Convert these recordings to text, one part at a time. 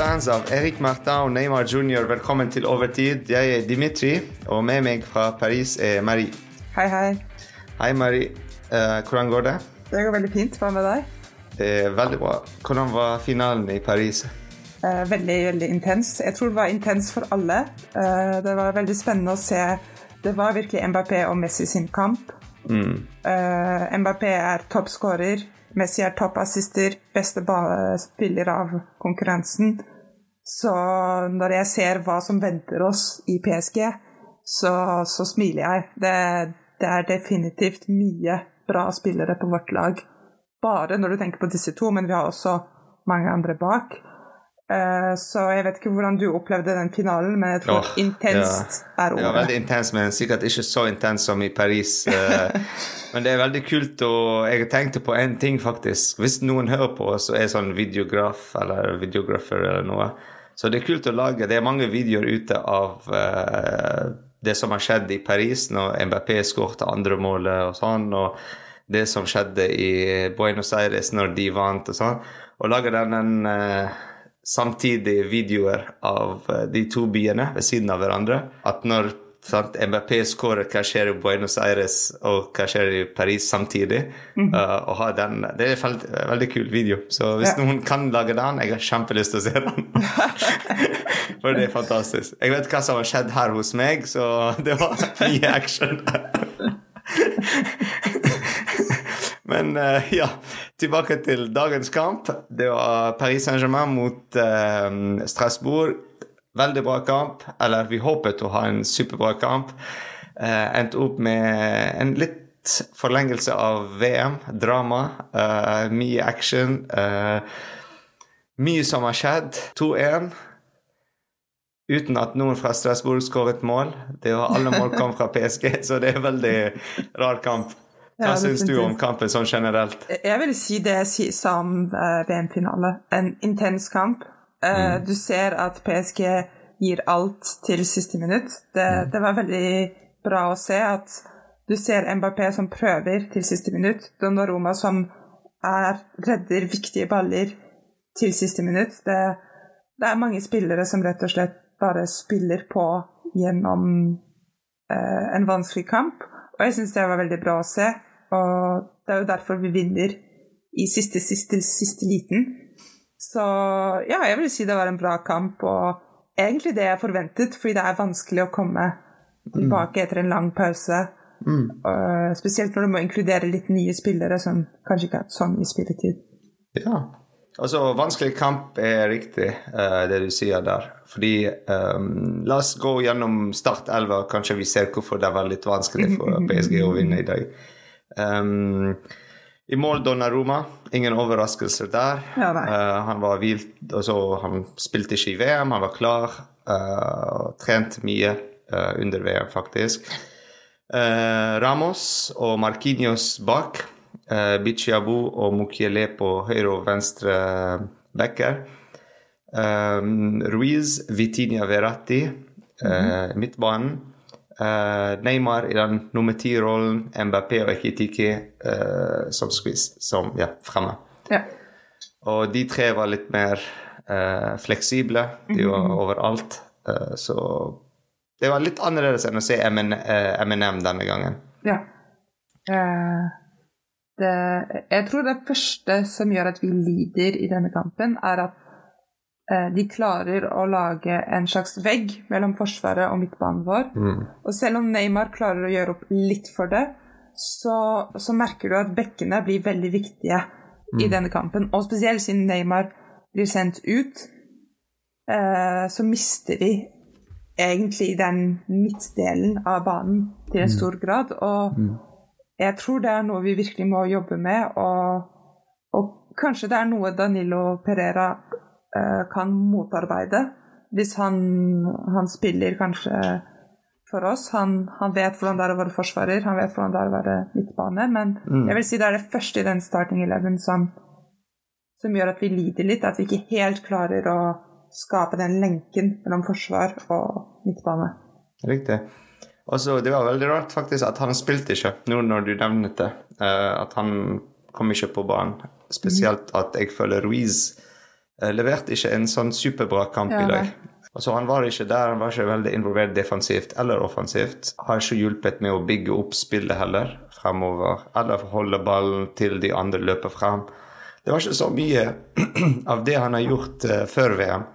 Fans av Erik Martin og Neymar jr., velkommen til Overtid. Jeg er Dimitri, og med meg fra Paris er Marie. Hei, hei. Hei, Marie. Eh, hvordan går det? Det går veldig fint. Hva med deg? Det er veldig bra. Hvordan var finalen i Paris? Eh, veldig, veldig intens. Jeg tror det var intens for alle. Eh, det var veldig spennende å se. Det var virkelig Mbappé og Messi sin kamp. Mm. Eh, Mbappé er toppskårer. Messi er toppassister, beste spiller av konkurransen. Så når jeg ser hva som venter oss i PSG, så, så smiler jeg. Det, det er definitivt mye bra spillere på vårt lag. Bare når du tenker på disse to, men vi har også mange andre bak. Eh, så jeg vet ikke hvordan du opplevde den finalen, men jeg tror oh, intenst er Ja, veldig intens, men sikkert ikke så intens som i Paris. eh, men det er veldig kult, og jeg tenkte på en ting, faktisk. Hvis noen hører på oss og er sånn videograf eller videografer eller noe, så det er kult å lage. Det er mange videoer ute av uh, det som har skjedd i Paris når MBP skåret andre målet og sånn, og det som skjedde i Buenos Aires når de vant og sånn. Og lage den uh, eh, samtidige videoer av eh, de to byene ved siden av hverandre. At når sant, MRP skårer, hva skjer i Buenos Aires og hva skjer i Paris samtidig? Mm. Uh, den, Det er en veldig, veldig kul video. Så hvis Ja. noen kan lage den, jeg har kjempelyst til å se den. For det er fantastisk. Jeg vet hva som har skjedd her hos meg, så det var mye action. Men uh, ja, tilbake til dagens kamp. Det var Paris Saint-Germain mot uh, Strasbourg. Veldig bra kamp. Eller vi håpet å ha en superbra kamp. Uh, Endte opp med en litt forlengelse av VM. Drama. eh, mye action. eh, mye som har skjedd. 2-1. Uten at noen fra Strasbourg skåret mål. Det var Alle mål kom fra PSG, så det er en veldig rar kamp. Hva Ja, syns du om kampen sånn generelt? Jeg vil si det jeg sa om eh, VM-finale. En intens kamp. Eh, Du ser at PSG gir alt til siste minutt. Det, det var veldig bra å se at du ser Mbappé som prøver til siste minutt. Donnaroma som er, redder viktige baller til siste minutt. Det, det er mange spillere som rett og slett bare spiller på gjennom eh, en vanskelig kamp. Og jeg syns det var veldig bra å se. Og det er jo derfor vi vinner i siste, siste, siste liten. Så ja, jeg vil si det var en bra kamp, og egentlig det jeg forventet, fordi det er vanskelig å komme tilbake etter en lang pause. Og spesielt når du må inkludere litt nye spillere som kanskje ikke har hatt så mye spilletid. Ja. Altså, vanskelig kamp er riktig, uh, det du sier der. Fordi um, La oss gå gjennom startelva. Kanskje vi ser hvorfor det var litt vanskelig for PSG å vinne i dag. Ehm, I mål Donnaroma. Ingen overraskelser der. Ja. Eh, han var hvilt, altså, han spilte ikke i VM, han var klar. Uh, trent mye uh, under VM, faktisk. Ramos og Marquinhos bak. Uh, Bichiabu og Mukiele på høyre og venstre backer. Ruiz, Vitinha Verratti, eh, midtbanen. Eh, Neymar i den nummer ti-rollen. Mbappé og Ekitiki eh, som squeeze, som ja, fremme. Ja. Og de tre var litt mer eh, fleksible. De var overalt. Eh, så det var litt annerledes enn å se MNM denne gangen. Ja. Det, jeg tror det første som gjør at vi lider i denne kampen, er at de klarer å lage en slags vegg mellom forsvaret og midtbanen vår. Og selv om Neymar klarer å gjøre opp litt for det, så, så merker du at bekkene blir veldig viktige i denne kampen. Og spesielt siden Neymar blir sendt ut, eh, så mister vi egentlig den midtdelen av banen til en stor grad. Og jeg tror det er noe vi virkelig må jobbe med, og, og kanskje det er noe Danilo Pereira eh, kan motarbeide. Hvis han, han spiller kanskje for oss. Han, han vet hvordan det er å være forsvarer, han vet hvordan det er å være midtbane. Men jeg vil si det er det første i den starting eleven som, som gjør at vi lider litt. At vi ikke helt klarer å skape den lenken mellom forsvar og midtbane. Riktig. Altså, det var veldig rart faktisk at han spilte ikke, nå når du nevnte det. eh, at han kom ikke på banen. Spesielt at jeg føler Ruiz eh, leverte ikke en sånn superbra kamp Ja, i dag. Altså, han var ikke der, han var ikke veldig involvert defensivt eller offensivt. Har ikke hjulpet med å bygge opp spillet heller fremover, eller holde ballen til de andre løper frem. Det var ikke så mye av det han har gjort uh, før VM,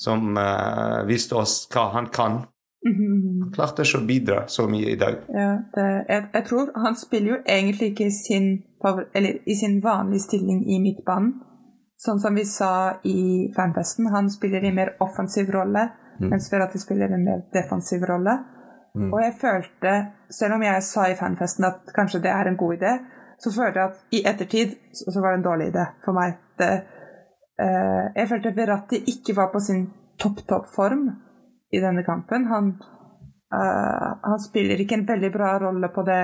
som uh, viste oss hva han kan. Mhm. Han klarte ikke å bidra så mye i dag. Ja, det, jeg, jeg tror han spiller jo egentlig ikke i sin, eller, i sin vanlige stilling i midtbanen. Sånn som vi sa i fanfesten, han spiller en mer offensiv rolle, mens Ferrati spiller en mer defensiv rolle. Og jeg følte, selv om jeg sa i fanfesten at kanskje det er en god idé, så følte jeg at i ettertid så, var det en dårlig idé for meg. Det, uh, jeg følte Verratti ikke var på sin topp-topp-form i denne kampen. Han, uh, han spiller ikke en veldig bra rolle på, det,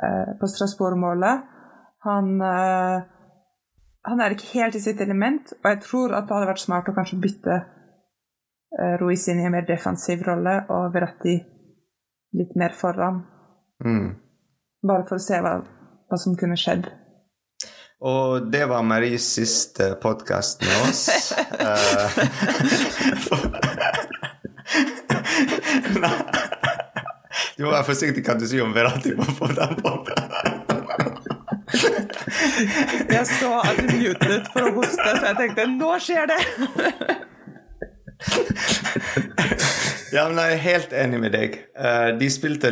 uh, på Strasbourg-målet. Han, han er ikke helt i sitt element, og jeg tror at det hadde vært smart å kanskje bytte uh, Ruiz inn i en mer defensiv rolle og Veratti litt mer foran. Mm. Bare for å se hva, hva som kunne skjedd. Og det var Maries siste podkast med oss. Eh, Du må være forsiktig hva du sier om Veratti på den podden. Jeg så at du mutet for å hoste, så jeg tenkte nå skjer det! Ja, men jeg er helt enig med deg. Eh, De spilte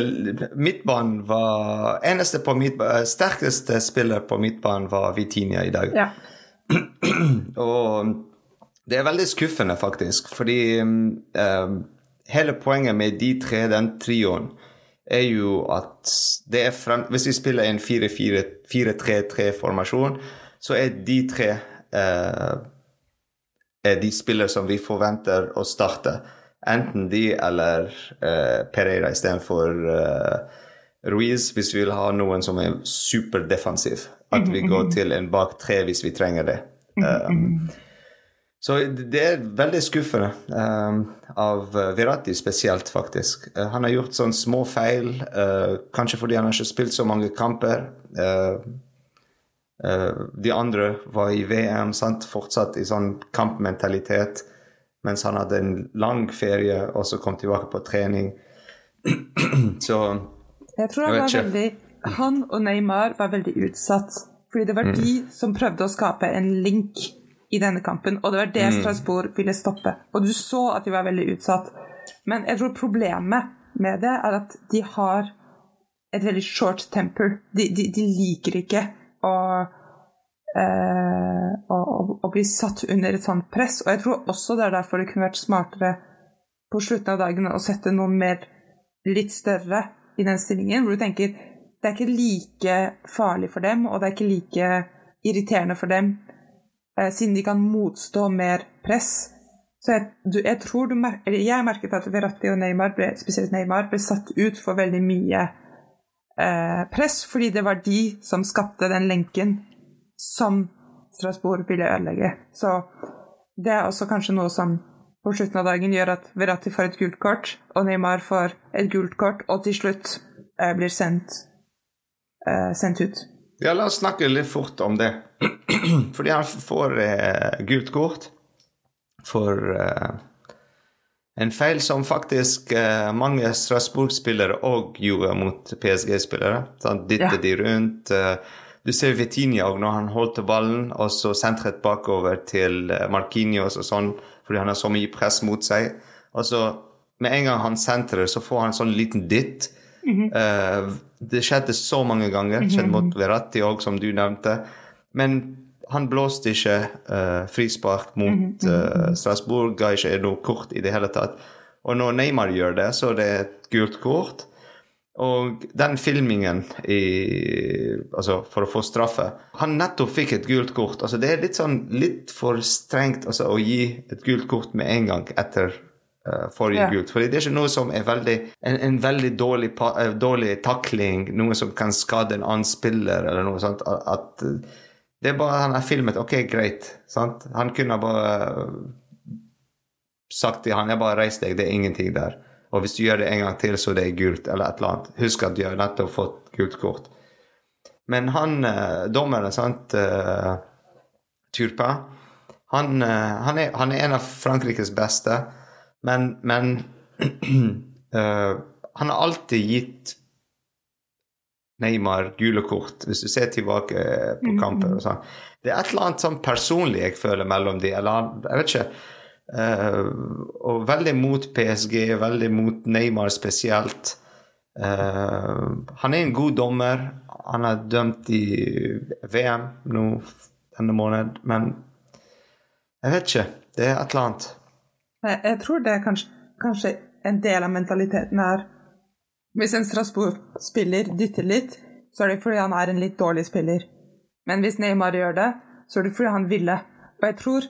Midtbanen var Eneste på midtbanen Sterkeste spiller på midtbanen var Vitinia i dag. Ja. Og det er veldig skuffende, faktisk, fordi um, hele poenget med de tre, den trioen, er jo at det frem, Hvis vi spiller en 4-3-3-formasjon, så er de tre eh, er de spillere som vi forventer å starte. Enten de eller eh, Pereira istedenfor eh, Ruiz, hvis vi vil ha noen som er superdefensiv. At vi går til en bak tre hvis vi trenger det. Um, så det er veldig skuffende um, av Virati spesielt, faktisk. Uh, han har gjort sånne små feil, uh, kanskje fordi han har ikke spilt så mange kamper. Uh, de andre var i VM, sant? fortsatt i sånn kampmentalitet, mens han hadde en lang ferie og så kom tilbake på trening. så Jeg tror han jeg var ikke. veldig Han og Neymar var veldig utsatt. Fordi det var Mm. de som prøvde å skape en link i denne kampen, og det var Mm. det Strasbourg ville stoppe. Og du så at de var veldig utsatt. Men jeg tror problemet med det er at de har et veldig short temper. De, de, de liker ikke å, eh, å, å, bli satt under et sånt press. Og jeg tror også det er derfor det kunne vært smartere på slutten av dagen å sette noen mer litt større i den stillingen, hvor du tenker det er ikke like farlig for dem, og det er ikke like irriterende for dem, siden de kan motstå mer press. Så jeg, du, jeg tror du mer, jeg merket at Verratti og Neymar, ble, spesielt Neymar, ble satt ut for veldig mye eh, press, fordi det var de som skapte den lenken som Strasbourg ville ødelegge. Så det er også kanskje noe som på slutten av dagen gjør at Verratti får et gult kort, og Neymar får et gult kort, og til slutt eh, blir sendt, eh, sendt ut. Ja, la oss snakke litt fort om det. Fordi han får eh, gult kort for eh, en feil som faktisk eh, mange Strasbourg-spillere òg gjorde mot PSG-spillere. Han dytter Ja. de rundt. Eh, du ser Vitinha òg når han holdt ballen, og så sentret bakover til eh, Marquinhos og sånn, fordi han har så mye press mot seg. Og så med en gang han sentrer, så får han sånn liten dytt. Eh, det skjedde så mange ganger. Det skjedde mot Verratti òg, som du nevnte. Men han blåste ikke uh, frispark mot uh, Strasbourg, ga ikke noe kort i det hele tatt. Og når Neymar gjør det, så er det et gult kort. Og den filmingen i, altså for å få straffe Han nettopp fikk et gult kort. altså Det er litt sånn litt for strengt altså, å gi et gult kort med en gang etter uh, forrige Ja. gult. Fordi det er ikke noe som er veldig en, en veldig dårlig, dårlig takling, noe som kan skade en annen spiller, eller noe sånt. At, at det er bare han har filmet. Ok, greit. Sant? Han kunne bare sagt til han, jeg bare reis deg, det er ingenting der. Og hvis du gjør det en gang til, så det er gult, eller et eller annet. Husk at du har nettopp fått gult kort. Men han, eh, dommeren, sant, eh, Turpa, Han, eh, han, er, han er en av Frankrikes beste, men, men uh, Han har alltid gitt Neymar gule kort, hvis du ser tilbake på kampen. og sånn. Det er et eller annet sånn personlig jeg føler mellom de, eller jeg vet ikke. Uh, og veldig mot PSG, veldig mot Neymar spesielt. Uh, han er en god dommer. Han er dømt i VM nå denne måneden, men jeg vet ikke. Det er et eller annet. Jeg, jeg tror det er kanskje, kanskje en del av mentaliteten er Hvis en Strasbourg-spiller dytter litt, så er det fordi han er en litt dårlig spiller. Men hvis Neymar gjør det, så er det fordi han ville. Og jeg tror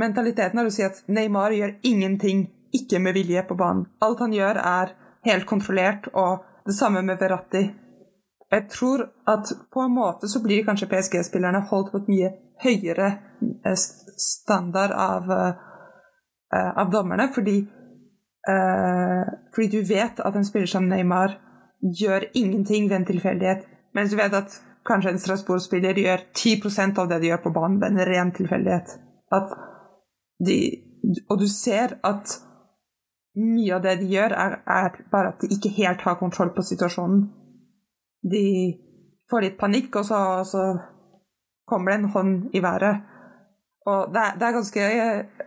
mentaliteten er å si at Neymar gjør ingenting ikke med vilje på banen. Alt han gjør, er helt kontrollert, og det samme med Verratti. Jeg tror at på en måte så blir kanskje PSG-spillerne holdt på et mye høyere eh, standard av, eh, av dommerne, fordi, fordi du vet at en spiller som Neymar gjør ingenting ved en tilfeldighet, mens du vet at kanskje en Strasbourg-spiller gjør 10% av det de gjør på banen ved en ren tilfeldighet. De, og du ser at mye av det de gjør, er, er bare at de ikke helt har kontroll på situasjonen. De får litt panikk, og så, så kommer det en hånd i været. Og det, det er ganske,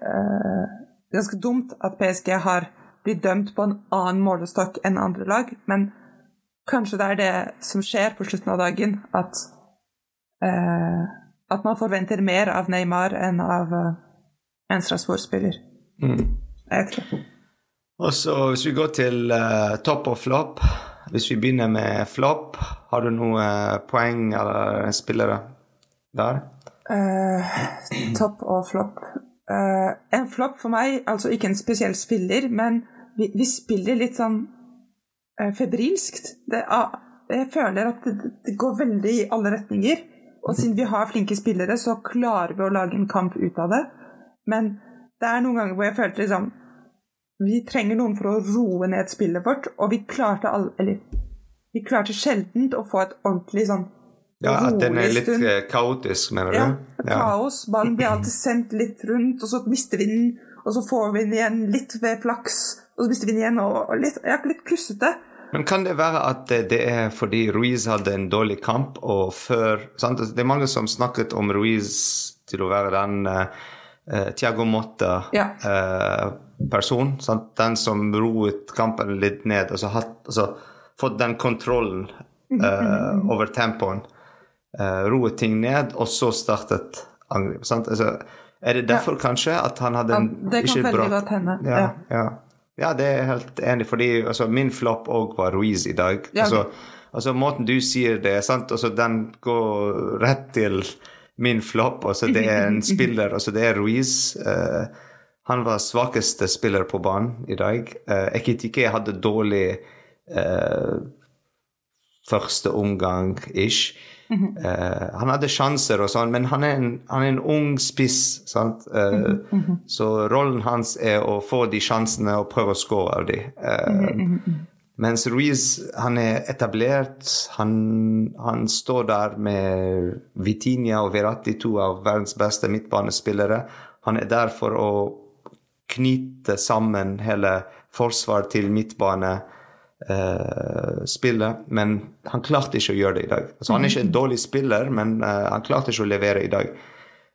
eh, ganske dumt at PSG har blitt dømt på en annen målestokk enn andre lag, men kanskje det er det som skjer på slutten av dagen, at, eh, at man forventer mer av Neymar enn av eh, en Strasbourg-spiller. Mm. Jeg tror. Og så hvis vi går til eh, topp og flopp Hvis vi begynner med flopp, har du noen eh, poeng eller spillere der? Eh, topp og flopp. Eh, en flopp for meg, altså ikke en spesiell spiller, men vi, vi spiller litt sånn uh, febrilskt. Ah, jeg føler at det, det går veldig i alle retninger. Og siden vi har flinke spillere, så klarer vi å lage en kamp ut av det. Men det er noen ganger hvor jeg følte liksom Vi trenger noen for å roe ned spillet vårt, og vi klarte all, Eller vi klarte sjelden å få et ordentlig sånn Ja, At den er litt stund. eh, kaotisk, mener du? Ja, du? kaos. Ballen blir alltid sendt litt rundt, og så mister vi den, og så får vi den igjen litt ved flaks, og så mister vi den igjen, og litt, ja, litt klussete. Men kan det være at det, er fordi Ruiz hadde en dårlig kamp, og før sant? Altså, Det er mange som snakket om Ruiz til å være den uh, Tiago Ja. Motta-person. den som roet kampen litt ned, og så altså, fått den kontrollen uh, over tempoen. Uh, roet ting ned, og så startet angrep. Altså, er det derfor kanskje at han hadde en Ja, det kan veldig bra godt hende, Ja, ja. ja. ja, det er jeg helt enig fordi altså, min flopp òg var Ruiz i dag. Ja. Altså, altså, måten du sier det, sant? Altså, den går rett til min flopp. Altså, det er en spiller, altså, det er Ruiz. Uh, han var svakeste spiller på banen i dag. Uh, Ekitike hadde dårlig uh, første omgang-ish. Eh, han hadde sjanser og sånn, men han er en, han er en ung spiss. sant? -hmm. Så rollen hans er å få de sjansene og prøve å score av de. -hmm. Mens Ruiz han er etablert. Han, han står der med Vitinha og Verratti, to av verdens beste midtbanespillere. Han er der for å knyte sammen hele forsvar til midtbane eh, spillet, men han klarte ikke å gjøre det i dag. Altså, han er ikke en dårlig spiller, men uh, han klarte ikke å levere i dag.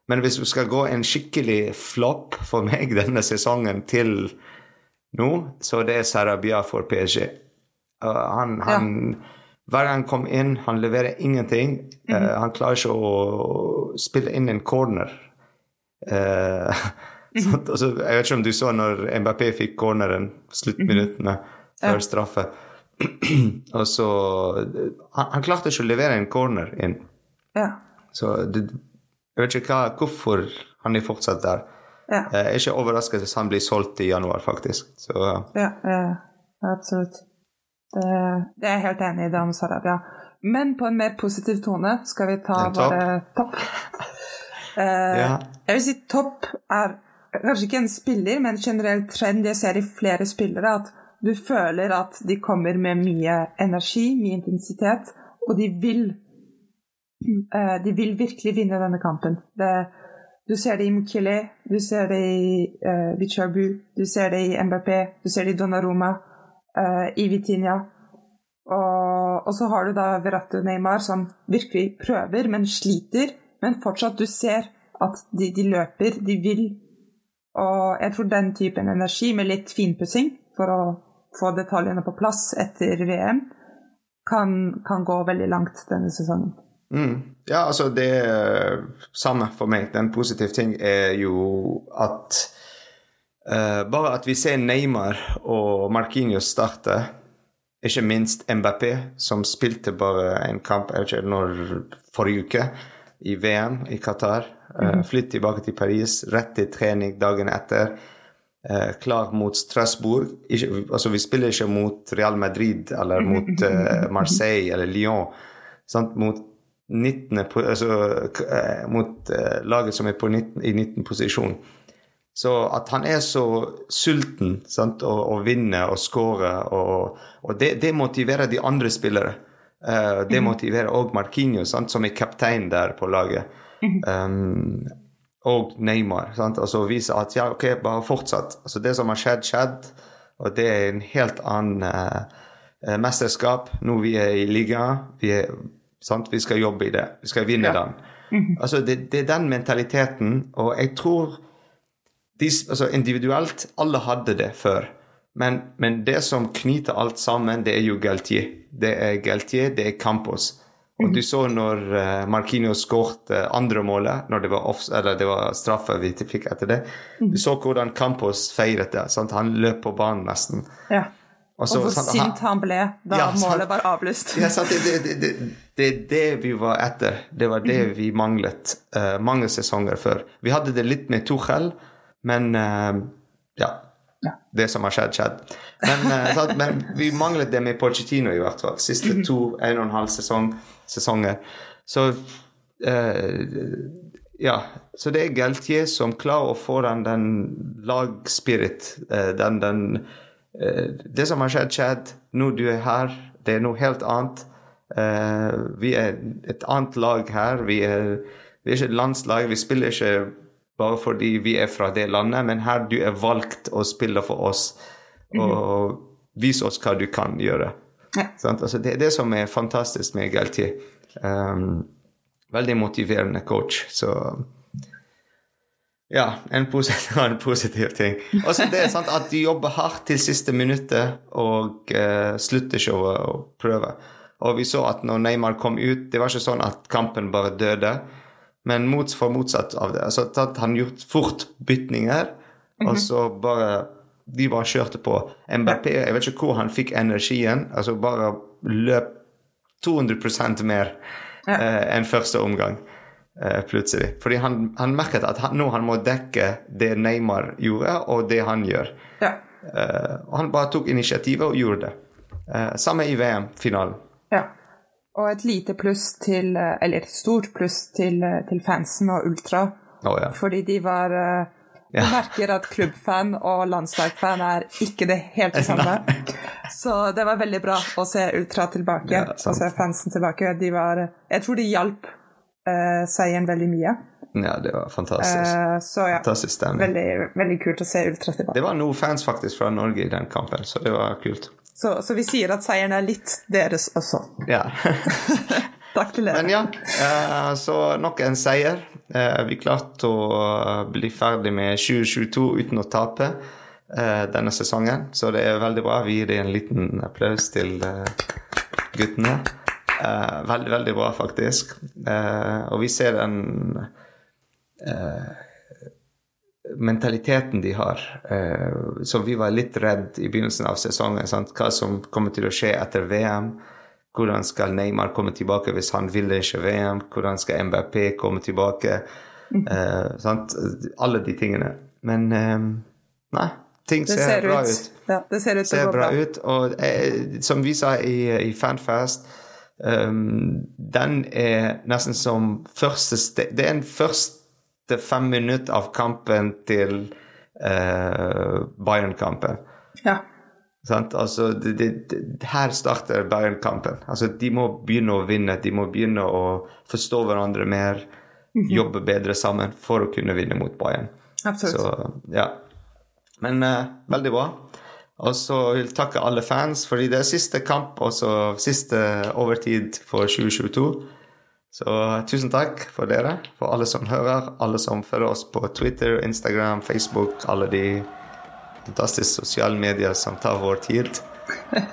Men hvis vi skal gå en skikkelig flopp for meg denne sesongen til nå, så det er Sarabia for PSG. Uh, han, han, Hver gang han kom inn, han leverer ingenting. Uh, han klarer ikke å spille inn en corner. Uh, så, Altså, jeg vet ikke om du så når Mbappé fikk corneren sluttminuttene før straffe. Og så han, han klarte ikke å levere en corner inn. Ja. Så det, jeg vet ikke hva, hvorfor han er fortsatt der. Ja. Jeg er ikke overrasket hvis han blir solgt i januar, faktisk. Så, ja. Ja, absolutt. Det, det er jeg helt enig i det om Sarabia. Men på en mer positiv tone skal vi ta En topp? våre topp. uh, Ja. Jeg vil si topp er kanskje ikke en spiller, men en generell trend jeg ser i flere spillere, at du føler at de kommer med mye energi, mye intensitet, og de vil eh, De vil virkelig vinne denne kampen. Det, Du ser det i Mukele, du ser det i uh, Vichabu, du ser det i MBP, du ser det i Donnaroma, uh, i Vitinha. Og, og, så har du da Verratti Neymar som virkelig prøver, men sliter. Men fortsatt, du ser at de, de løper, de vil. Og jeg tror den typen energi, med litt finpussing for å få detaljene på plass etter VM, kan, kan gå veldig langt denne sesongen. Mm. Ja, altså det samme for meg. Den positive ting er jo at uh, Bare at vi ser Neymar og Marquinhos starte, ikke minst MBP, som spilte bare en kamp ikke når, forrige uke i VM i Qatar. Uh, flytt tilbake til Paris, rett til trening dagen etter. Uh, klar mot Strasbourg. Ikke, altså, vi spiller ikke mot Real Madrid eller mot uh, Marseille eller Lyon. Sant? Mot 19, altså, mot laget som er 19, i 19 posisjon. Så at han er så sulten sant, og, og vinner og skårer, og, og det, det, motiverer de andre spillere. Uh, det motiverer òg Marquinhos, sant, som er kaptein der på laget. Um, og Neymar. Sant? Og så vise at ja, OK, bare fortsatt. Altså, det som har skjedd, skjedd. Og det er en helt annen uh, mesterskap. Nå vi er i liga, Vi, vi skal jobbe i det. Vi skal vinne ja. den. Mhm. Altså, det, det, er den mentaliteten, og jeg tror de, altså Individuelt, alle hadde det før. Men, men, det som knyter alt sammen, det er jo Galtier. Det er Galtier, det er Campos. Og du så når uh, Markino skåret uh, andre målet, når det var, off, eller det var straffe vi fikk etter det. Du så hvordan Campos feiret det. Sant? Han løp på banen nesten. Ja. Og, og hvor sant, sint han ble da ja, målet var avlyst. Ja, sant, det, det, det, det, er det vi var etter. Det var det mhm. vi manglet uh, mange sesonger før. Vi hadde det litt med Tuchel, men ja, det som har skjedd, skjedd. Men, uh, men, vi manglet det med Pochettino, i hvert fall. Siste mhm. to, en og en halv sesong sesonger. Så eh, ja, så det er Galtier som klarer å få den, den lagspirit, eh, den, den eh, Det som har skjedd, skjedd. Nå du er her, det er noe helt annet. Eh, vi er et annet lag her. Vi er, vi er ikke et landslag. Vi spiller ikke bare fordi vi er fra det landet, men her du er valgt å spille for oss. Og mm vise oss hva du kan gjøre. Altså, det er det som er fantastisk med GLT. Um, veldig motiverende coach. Så ja, en positiv, en positiv ting. Og så det er sant at de jobber hardt til siste minuttet og uh, slutter ikke å, prøve. Og vi så at når Neymar kom ut, det var ikke sånn at kampen bare døde. Men mot, for motsatt av det. Altså, at han gjort fort bytninger, mm -hmm. og så bare de bare kjørte på. MBP, jeg vet ikke hvor han fikk energien. altså Bare løp 200% mer ja. eh, enn første omgang. Eh, plutselig. Fordi han, han merket at han, nå han må dekke det Neymar gjorde, og det han gjør. Ja. Eh, og han bare tok initiativet og gjorde det. Eh, samme i VM-finalen. Ja. Og et lite pluss til eh, Eller et stort pluss til, eh, til fansen og Ultra. Oh, ja. Fordi de var du merker at klubbfan og landslagsfan er ikke det helt det samme. Så det var veldig bra å se Ultra tilbake, ja, og se fansen tilbake. De var, jeg tror de hjalp uh, seieren veldig mye. Ja, det var fantastisk. Uh, så ja, fantastisk. Veldig, veldig, kult å se Ultra tilbake. Det var noen fans faktisk fra Norge i den kampen, så det var kult. Så, så vi sier at seieren er litt deres også. Ja. Takk til dere. Men ja, uh, så nok en seier. Uh, vi klarte å bli ferdig med 2022 uten å tape denne sesongen, så det er veldig bra. Vi gir en liten applaus til guttene. veldig, veldig bra, faktisk. og vi ser den mentaliteten de har. så vi var litt redd i begynnelsen av sesongen. Sant? Hva som kommer til å skje etter VM. Hvordan skal Neymar komme tilbake hvis han vil ikke VM? Hvordan skal MBP komme tilbake? Mm. Uh, Alle de tingene. Men um, nei, ting ser, ser, bra ut. ut. Ja, det ser ut til å gå bra. ut. Og uh, som vi sa i, i Fanfast, um, den er nesten som første steg Det er en første fem minutter av kampen til uh, Bayern-kampen. Ja. Altså, det, det, her starter Bayern-kampen. Altså, de må begynne å vinne. De må begynne å forstå hverandre mer. jobbe bedre sammen for å kunne vinne mot Bayern. Absolutt. Så ja. Men uh, veldig bra. Og så vil jeg takke alle fans, fordi det er siste kamp, også siste overtid for 2022. Så tusen takk for dere, for alle som hører, alle som følger oss på Twitter, Instagram, Facebook, alle de fantastiske sosiale medier som tar vår tid.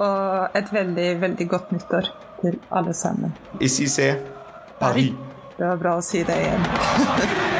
Og et veldig, veldig godt nyttår til alle sammen. C'est Paris. Det var bra å si det igjen.